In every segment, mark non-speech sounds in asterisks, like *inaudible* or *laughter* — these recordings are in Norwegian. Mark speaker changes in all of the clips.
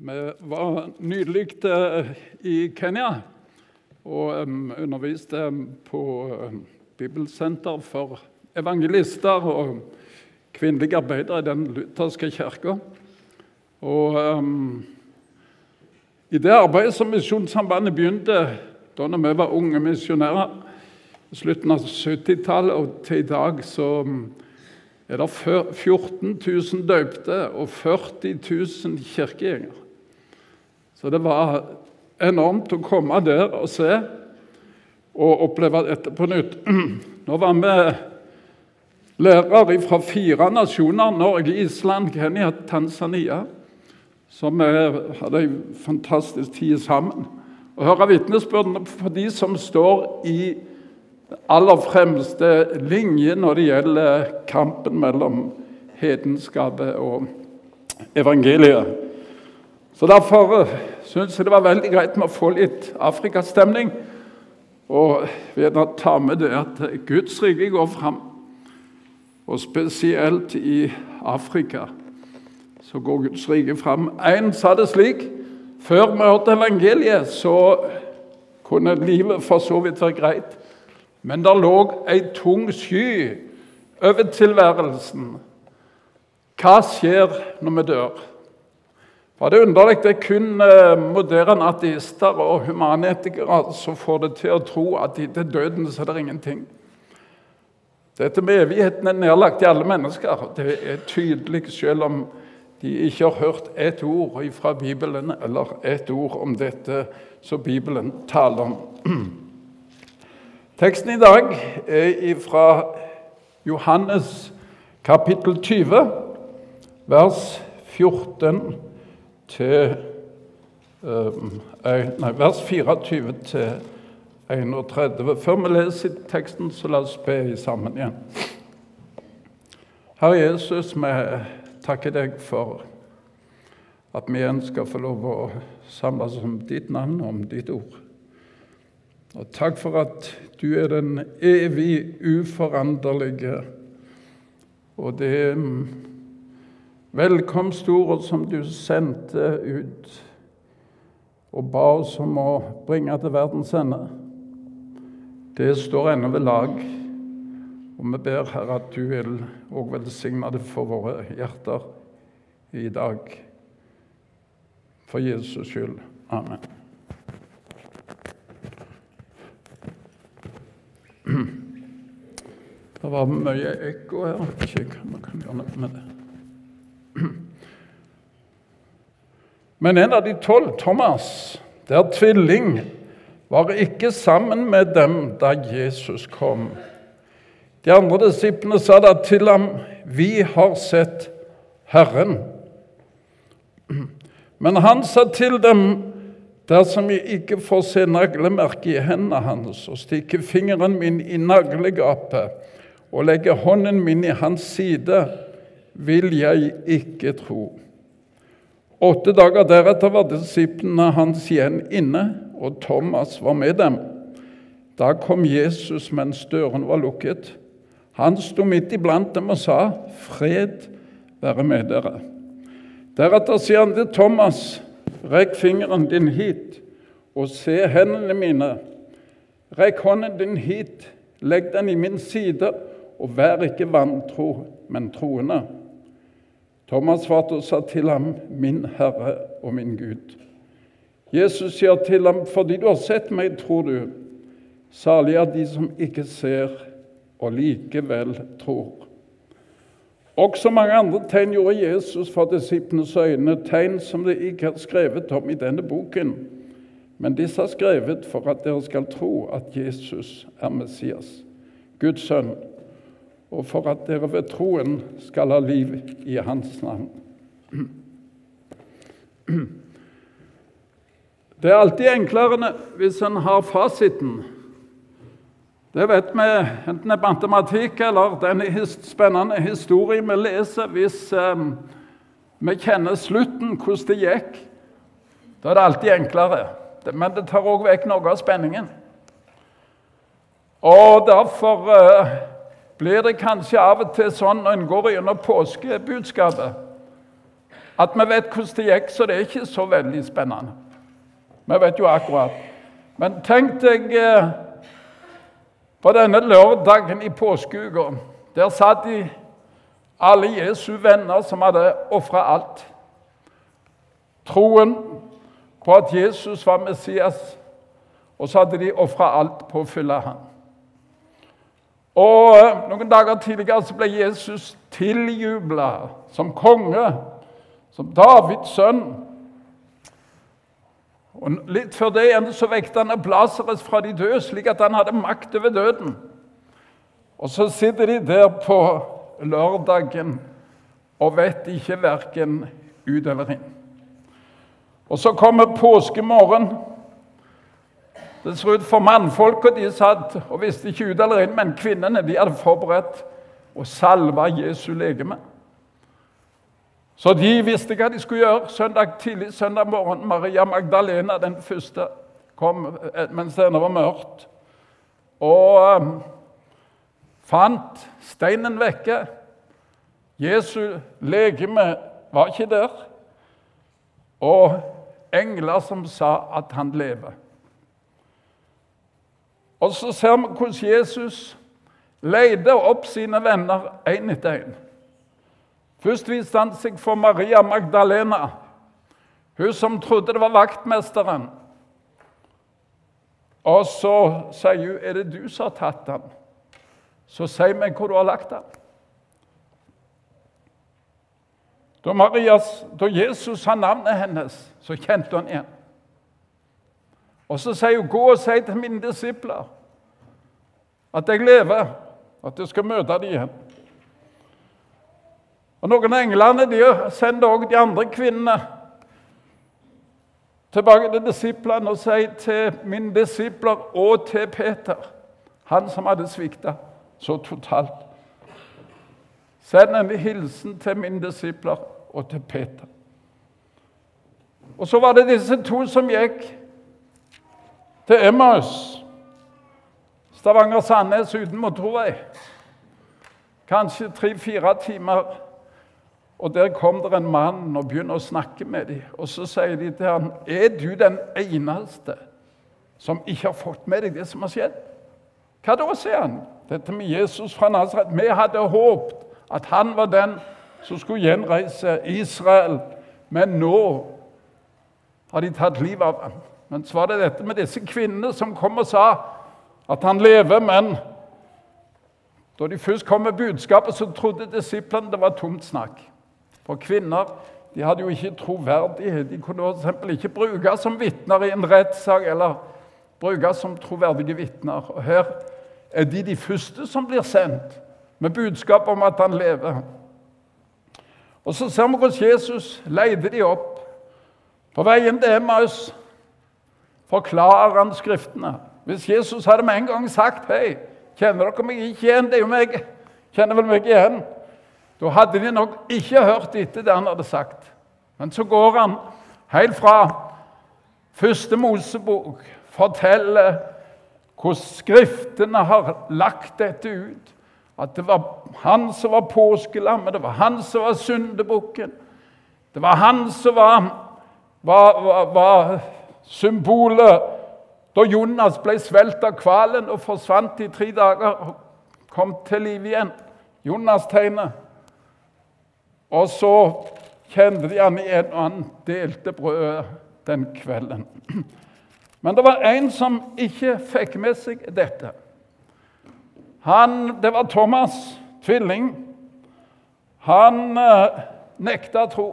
Speaker 1: Vi var nylig eh, i Kenya og underviste på Bibelsenter for evangelister og kvinnelige arbeidere i den lutherske kirka. Og um, i det arbeidet som Misjonssambandet begynte da vi var unge misjonærer, i slutten av 70-tallet og til i dag, så er det 14 000 døpte og 40 000 kirkegjengere. Så det var enormt å komme der og se og oppleve dette på nytt. *clears throat* Nå var vi lærere fra fire nasjoner Norge, Island, Kenya, Tanzania. Så vi hadde en fantastisk tid sammen. Å høre vitnesbyrdene for de som står i aller fremste linje når det gjelder kampen mellom hedenskapet og evangeliet. Så Derfor syns jeg det var veldig greit med å få litt afrikastemning. Og ved å ta med det at Guds rike går fram. Og spesielt i Afrika så går Guds rike fram. En sa det slik Før vi hørte evangeliet, så kunne livet for så vidt være greit. Men der lå ei tung sky over tilværelsen. Hva skjer når vi dør? For Det er underlig det er kun eh, moderne ateister og humanetikere som får det til å tro at etter døden så er det ingenting. Dette med evigheten er nedlagt i alle mennesker. Det er tydelig, selv om de ikke har hørt ett ord fra Bibelen eller ett ord om dette som Bibelen taler om. Teksten i dag er fra Johannes kapittel 20, vers 14 til eh, nei, vers 24 til 31. Før vi leser teksten, så la oss be sammen igjen. Herre Jesus, vi takker deg for at vi igjen skal få lov å samles om ditt navn og om ditt ord. Og takk for at du er den evig uforanderlige. Og det er velkomstordet som du sendte ut og ba oss om å bringe til verdens ende, det står ennå ved lag. Og vi ber Herre at du vil òg velsigne det for våre hjerter i dag. For Jesus skyld. Amen. *clears throat* Det var mye ekko her. Ikke hva kan gjøre noe med det. Men en av de tolv, Thomas, der tvilling, var ikke sammen med dem da Jesus kom. De andre disiplene sa da til ham, 'Vi har sett Herren'. Men han sa til dem, 'Dersom jeg ikke får se naglemerket i hendene hans' 'og stikke fingeren min i naglegapet' 'og legge hånden min i hans side' vil jeg ikke tro. Åtte dager deretter var disiplene hans igjen inne, og Thomas var med dem. Da kom Jesus mens døren var lukket. Han sto midt iblant dem og sa, 'Fred være med dere'. Deretter sier han til Thomas, 'Rekk fingeren din hit, og se hendene mine.' 'Rekk hånden din hit, legg den i min side, og vær ikke vantro, men troende.' Thomas svarte og sa til ham, 'Min Herre og min Gud'. Jesus sier til ham, 'Fordi du har sett meg, tror du.' Salig er de som ikke ser og likevel tror. Også mange andre tegn gjorde Jesus for disiplenes øyne, tegn som det ikke er skrevet om i denne boken. Men disse er skrevet for at dere skal tro at Jesus er Messias, Guds sønn, og for at dere ved troen skal ha liv i Hans navn. Det er alltid enklere hvis en har fasiten. Det vet vi, enten det er matematikk eller denne spennende historien vi leser. Hvis eh, vi kjenner slutten, hvordan det gikk, da er det alltid enklere. Men det tar òg vekk noe av spenningen. Og derfor eh, blir det kanskje av og til sånn når en går gjennom påskebudskapet, at vi vet hvordan det gikk, så det er ikke så veldig spennende. Vi vet jo akkurat. Men tenk deg eh, på denne lørdagen i påskeuka. Der satt de alle Jesu venner som hadde ofra alt. Troen på at Jesus var Messias, og så hadde de ofra alt på å følge ham. Og eh, Noen dager tidligere så ble Jesus tiljubla som konge, som Davids sønn. Og Litt før det igjen så vekte han Blaseres fra de døde, slik at han hadde makt over døden. Og så sitter de der på lørdagen og vet ikke verken ut eller inn. Og så kommer påskemorgen. Det ser ut for mannfolka de satt og visste ikke ut eller inn, men kvinnene de hadde forberedt og salva Jesu legeme. Så de visste hva de skulle gjøre. Søndag tidlig søndag morgen Maria Magdalena, den første, kom eh, mens det ennå var mørkt. Og um, fant steinen vekke. Jesu legeme var ikke der. Og engler som sa at han lever. Og så ser vi hvordan Jesus leide opp sine venner én etter én. Først viste han seg for Maria Magdalena, hun som trodde det var vaktmesteren. Og så sier hun, 'Er det du som har tatt den?' Så si meg hvor du har lagt den. Da, Marias, da Jesus sa navnet hennes, så kjente hun igjen. Og så sier hun, 'Gå og si til mine disipler at jeg lever, at jeg skal møte dem igjen.' Og Noen av englene de sender også de andre kvinnene tilbake til disiplene og sier til mine disipler og til Peter, han som hadde svikta så totalt Send en hilsen til mine disipler og til Peter. Og så var det disse to som gikk til Emmaus. Stavanger-Sandnes uten motorvei. Kanskje tre-fire timer. Og Der kom det en mann og begynner å snakke med dem. Og Så sier de til ham, 'Er du den eneste som ikke har fått med deg det som har skjedd?' Hva da, sier han. Dette med Jesus fra Nazareth. Vi hadde håpet at han var den som skulle gjenreise Israel. Men nå har de tatt livet av ham. Men så var det dette med disse kvinnene som kom og sa at han lever, men da de først kom med budskapet, så trodde disiplene det var tomt snakk. For kvinner de hadde jo ikke troverdighet. De kunne f.eks. ikke brukes som vitner i en rettssak eller brukes som troverdige vitner. Og Her er de de første som blir sendt med budskap om at han lever. Og Så ser vi hvordan Jesus leide de opp. På veien til Emmaus forklarer han Skriftene. Hvis Jesus hadde med en gang sagt hei, kjenner dere meg ikke igjen? Det er jo meg. Kjenner vel meg igjen? Da hadde de nok ikke hørt etter det han hadde sagt. Men så går han helt fra første Mosebok, forteller hvordan Skriftene har lagt dette ut. At det var han som var påskelammet, det var han som var syndebukken. Det var han som var, var, var, var symbolet da Jonas ble svelt av hvalen og forsvant i tre dager og kom til liv igjen. Jonas-tegnet. Og så kjente de han igjen, og han delte brødet den kvelden. Men det var en som ikke fikk med seg dette. Han, det var Thomas, tvilling. Han eh, nekta tro.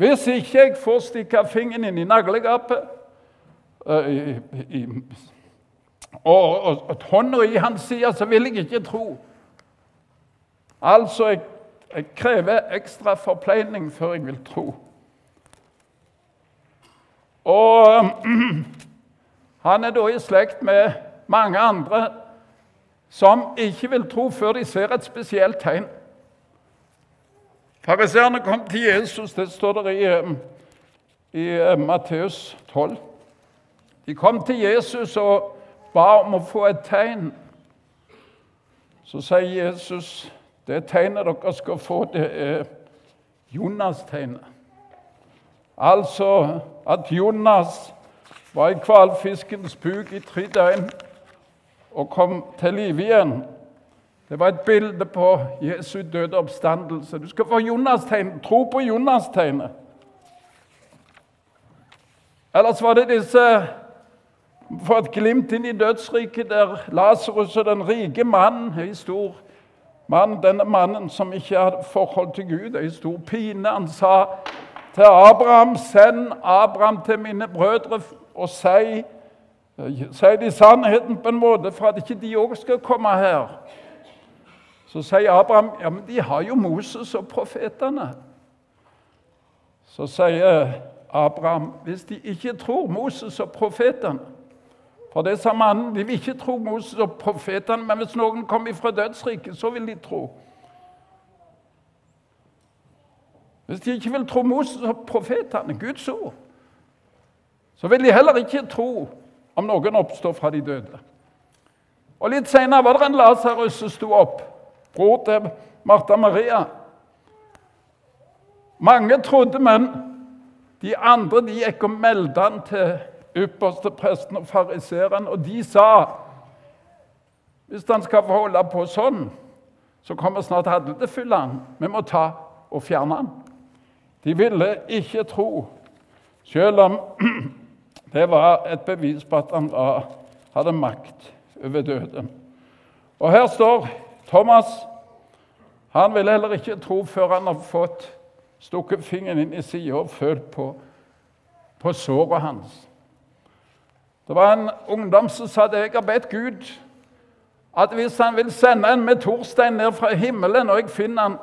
Speaker 1: Hvis ikke jeg får stikke fingeren inn i naglegapet og, og, og hånda i hans side, så vil jeg ikke tro. Altså, jeg jeg krever ekstra forpleining før jeg vil tro. Og *clears throat* han er da i slekt med mange andre som ikke vil tro før de ser et spesielt tegn. Fariseerne kom til Jesus, det står der i, i Matteus 12. De kom til Jesus og ba om å få et tegn. Så sier Jesus det tegnet dere skal få, det er Jonas-tegnet. Altså at Jonas var i hvalfiskens buk i tre døgn og kom til live igjen. Det var et bilde på Jesu døde oppstandelse. Du skal få Jonas-tegn. Tro på Jonas-tegnet. Ellers var det disse For et glimt inn i dødsriket der Lasarus og den rike mannen i stor mann, Denne mannen som ikke hadde forhold til Gud, i stor pine. Han sa til Abraham, send Abraham til mine brødre og si, si de sannheten på en måte for at ikke de òg skal komme her. Så sier Abraham ja, men de har jo Moses og profetene. Så sier Abraham hvis de ikke tror Moses og profetene For det sa mannen, de vil ikke tro Moses og profetene, men hvis noen kommer fra dødsriket, så vil de tro. Hvis de ikke vil tro Moses og profetene, Guds ord, så vil de heller ikke tro om noen oppstår fra de døde. Og Litt senere var det en Lasarus som sto opp, bror til Martha Maria. Mange trodde, men de andre de gikk og meldte han til ypperste presten og fariseeren, og de sa hvis han skal få holde på sånn, så kommer snart alle til å fylle han. Vi må ta og fjerne han. De ville ikke tro, selv om *clears throat* det var et bevis på at han hadde makt over døden. Og her står Thomas. Han ville heller ikke tro før han har fått stukket fingeren inn i sida og følt på, på såret hans. Det var en ungdom som sa at jeg har bedt Gud at hvis han vil sende en meteorstein ned fra himmelen, og jeg finner han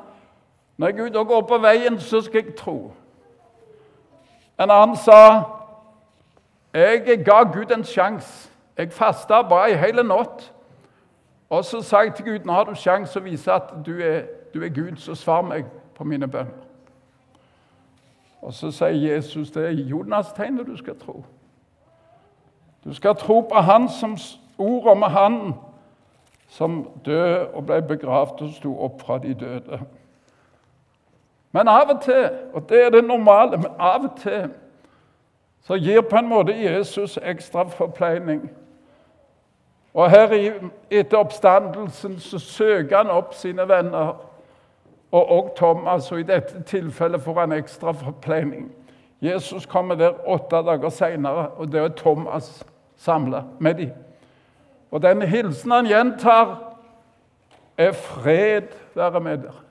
Speaker 1: når ute og går på veien, så skal jeg tro. En annen sa jeg ga Gud en sjanse. Jeg fasta bare ei hel natt. Og så sa jeg til Gud nå har du sjanse å vise at du er, du er Gud, så svar meg på mine bønner. Og så sier Jesus det er Jonas-tegnet du skal tro. Du skal tro på Han som ordet om Han som døde og ble begravd og sto opp fra de døde. Men av og til, og det er det normale, men av og til så gir på en måte Jesus ekstra forpleining. Og her etter oppstandelsen så søker han opp sine venner. Og òg Thomas, og i dette tilfellet får han ekstra forpleining. Jesus kommer der åtte dager seinere, og det er Thomas samla med dem. Og den hilsen han gjentar, er 'fred være med dere'.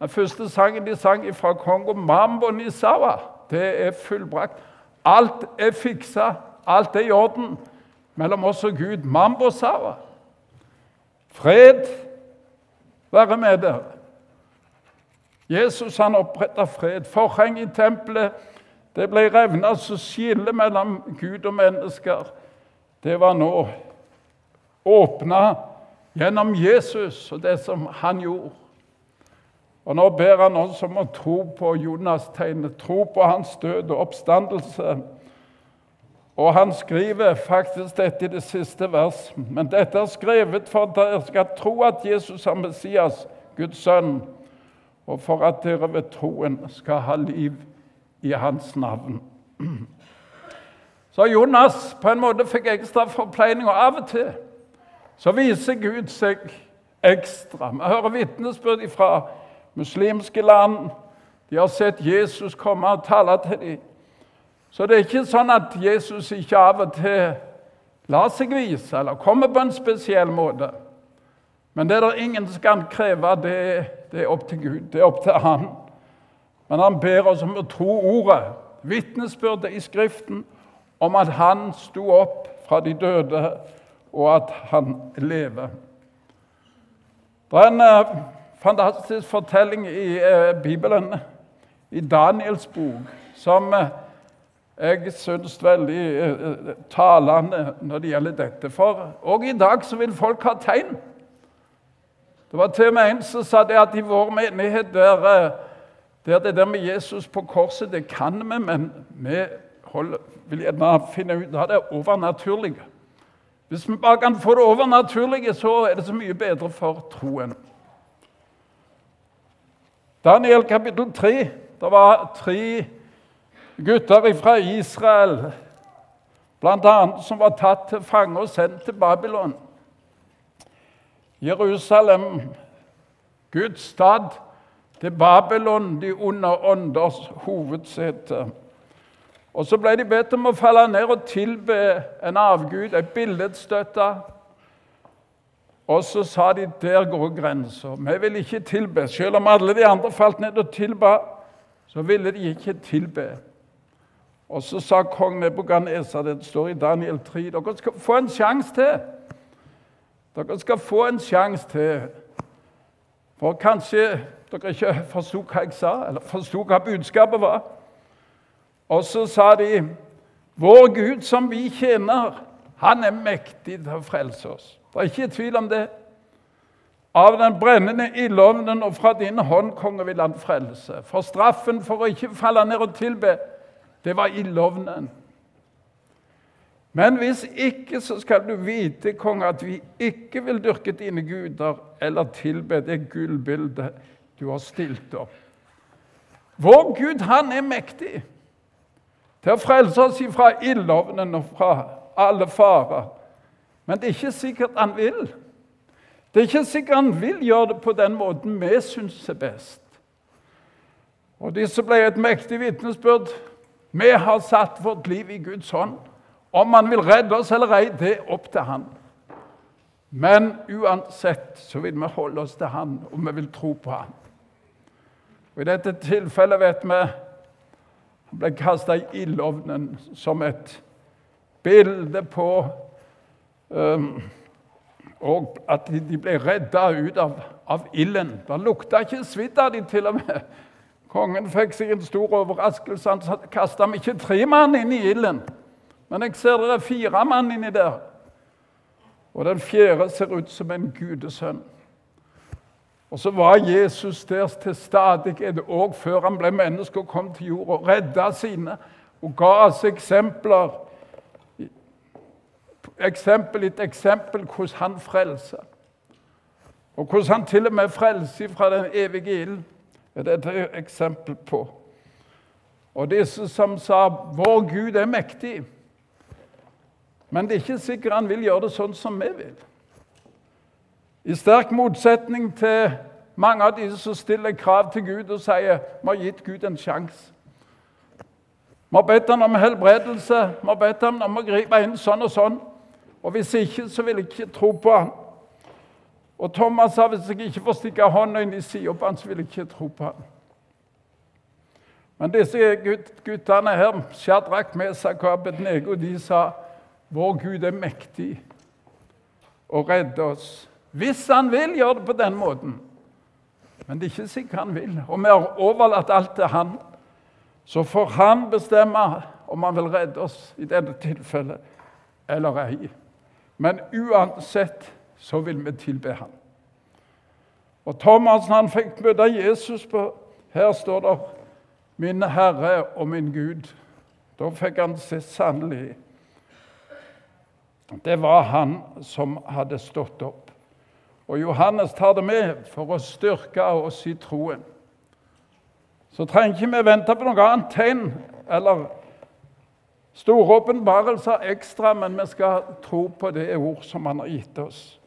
Speaker 1: Den første sangen de sang fra Kongo, 'Mambo Nisawa', det er fullbrakt. Alt er fiksa, alt er i orden mellom oss og Gud. Mambo Sawa. Fred være med dere. Jesus han oppretta fred. Forheng i tempelet det ble revna, så skillet mellom Gud og mennesker det var nå åpna gjennom Jesus og det som han gjorde. Og Nå ber han oss om å tro på Jonas-tegnet, tro på hans død og oppstandelse. Og han skriver faktisk dette i det siste vers. Men dette er skrevet for at dere skal tro at Jesus er Messias, Guds sønn, og for at dere ved troen skal ha liv i hans navn. Så Jonas på en måte fikk ekstra forpleining, og av og til så viser Gud seg ekstra. Vi hører vitnesbyrd fra muslimske land. De har sett Jesus komme og tale til dem. Så det er ikke sånn at Jesus ikke av og til lar seg vise eller kommer på en spesiell måte. Men det er det ingen som kan kreve, det, det er opp til Gud. Det er opp til Han. Men han ber oss om å tro ordet, vitnesbyrdet i Skriften, om at han sto opp fra de døde, og at han lever. Det er en eh, fantastisk fortelling i eh, Bibelen, i Daniels bok, som eh, jeg syns veldig eh, talende når det gjelder dette. For òg i dag så vil folk ha tegn. Det var til og med en som sa det at i vår menighet der, eh, der det der med Jesus på korset, det kan vi, men vi holder, vil gjerne finne ut av det overnaturlige. Hvis vi bare kan få det overnaturlige, så er det så mye bedre for troen. Daniel kapittel 3. Det var tre gutter fra Israel, bl.a. som var tatt til fange og sendt til Babylon. Jerusalem, Guds stad, til Babylon, de onde ånders hovedsete. Og Så ble de bedt om å falle ned og tilbe en avgud, en billedstøtte. Og så sa de der går grensa. Vi vil ikke tilbe. Selv om alle de andre falt ned og tilba, så ville de ikke tilbe. Og så sa kong Nebukadnesa, det står i Daniel 3, dere skal få en sjanse til. Dere skal få en sjanse til. For kanskje dere ikke forsto hva jeg sa, eller forsto hva budskapet var. Og så sa de, 'Vår Gud som vi tjener, han er mektig til å frelse oss.' Det er ikke tvil om det. Av den brennende ildovnen og fra din hånd, konge, vil han frelse. For straffen for å ikke falle ned og tilbe, det var ildovnen. Men hvis ikke, så skal du vite, konge, at vi ikke vil dyrke dine guder eller tilbe det gullbildet du har stilt opp. Vår Gud, han er mektig til å frelse oss fra ildovnen og fra alle farer. Men det er ikke sikkert han vil. Det er ikke sikkert han vil gjøre det på den måten vi syns er best. Og disse ble et mektig vitnesbyrd. Vi har satt vårt liv i Guds hånd. Om han vil redde oss eller ei, det er opp til han. Men uansett så vil vi holde oss til han, og vi vil tro på han. Og I dette tilfellet vet vi han ble kasta i ildovnen som et bilde på um, Og at de ble redda ut av, av ilden. Det lukta ikke svidd av dem, til og med. Kongen fikk seg en stor overraskelse. Han kasta ikke tre mann inn i ilden, men jeg ser det er fire mann inni der. Og den fjerde ser ut som en gudesønn. Og så var Jesus der til stadighet òg før han ble menneske og kom til jord og redda sine og ga oss eksempler. Eksempel etter eksempel hvordan han frelser. Og hvordan han til og med frelser fra den evige ild. Det er et eksempel på. Og disse som sa 'Vår Gud er mektig'. Men det er ikke sikkert han vil gjøre det sånn som vi vil. I sterk motsetning til mange av de som stiller krav til Gud og sier vi har gitt Gud en sjanse. Vi har bedt ham om helbredelse, vi har bedt ham om å gripe inn sånn og sånn. Og Hvis ikke, så vil jeg ikke tro på ham. Og Thomas sa hvis jeg ikke får stikke hånda inn i sida på han, så vil jeg ikke tro på ham. Men disse guttene her, Shadrach, Mesak og Abednego, de sa vår Gud er mektig og redder oss. Hvis han vil gjøre det på den måten. Men det er ikke sikkert han vil. Og vi har overlatt alt til han. Så får han bestemme om han vil redde oss i dette tilfellet eller ei. Men uansett så vil vi tilbe ham. Og Thomas han fikk møte Jesus på Her står det 'Min Herre og min Gud'. Da fikk han se sannelig. Det var han som hadde stått opp. Og Johannes tar det med for å styrke oss i troen. Så trenger ikke vi vente på noe annet tegn eller store åpenbarelser ekstra, men vi skal tro på det ord som han har gitt oss.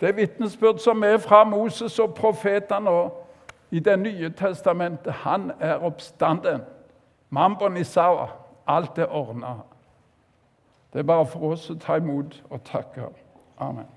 Speaker 1: Det er vitnesbyrd som er fra Moses og profetene og i Det nye testamentet, han er oppstanden. Mambo nisawa. Alt er ordna. Det er bare for oss å ta imot og takke. Amen.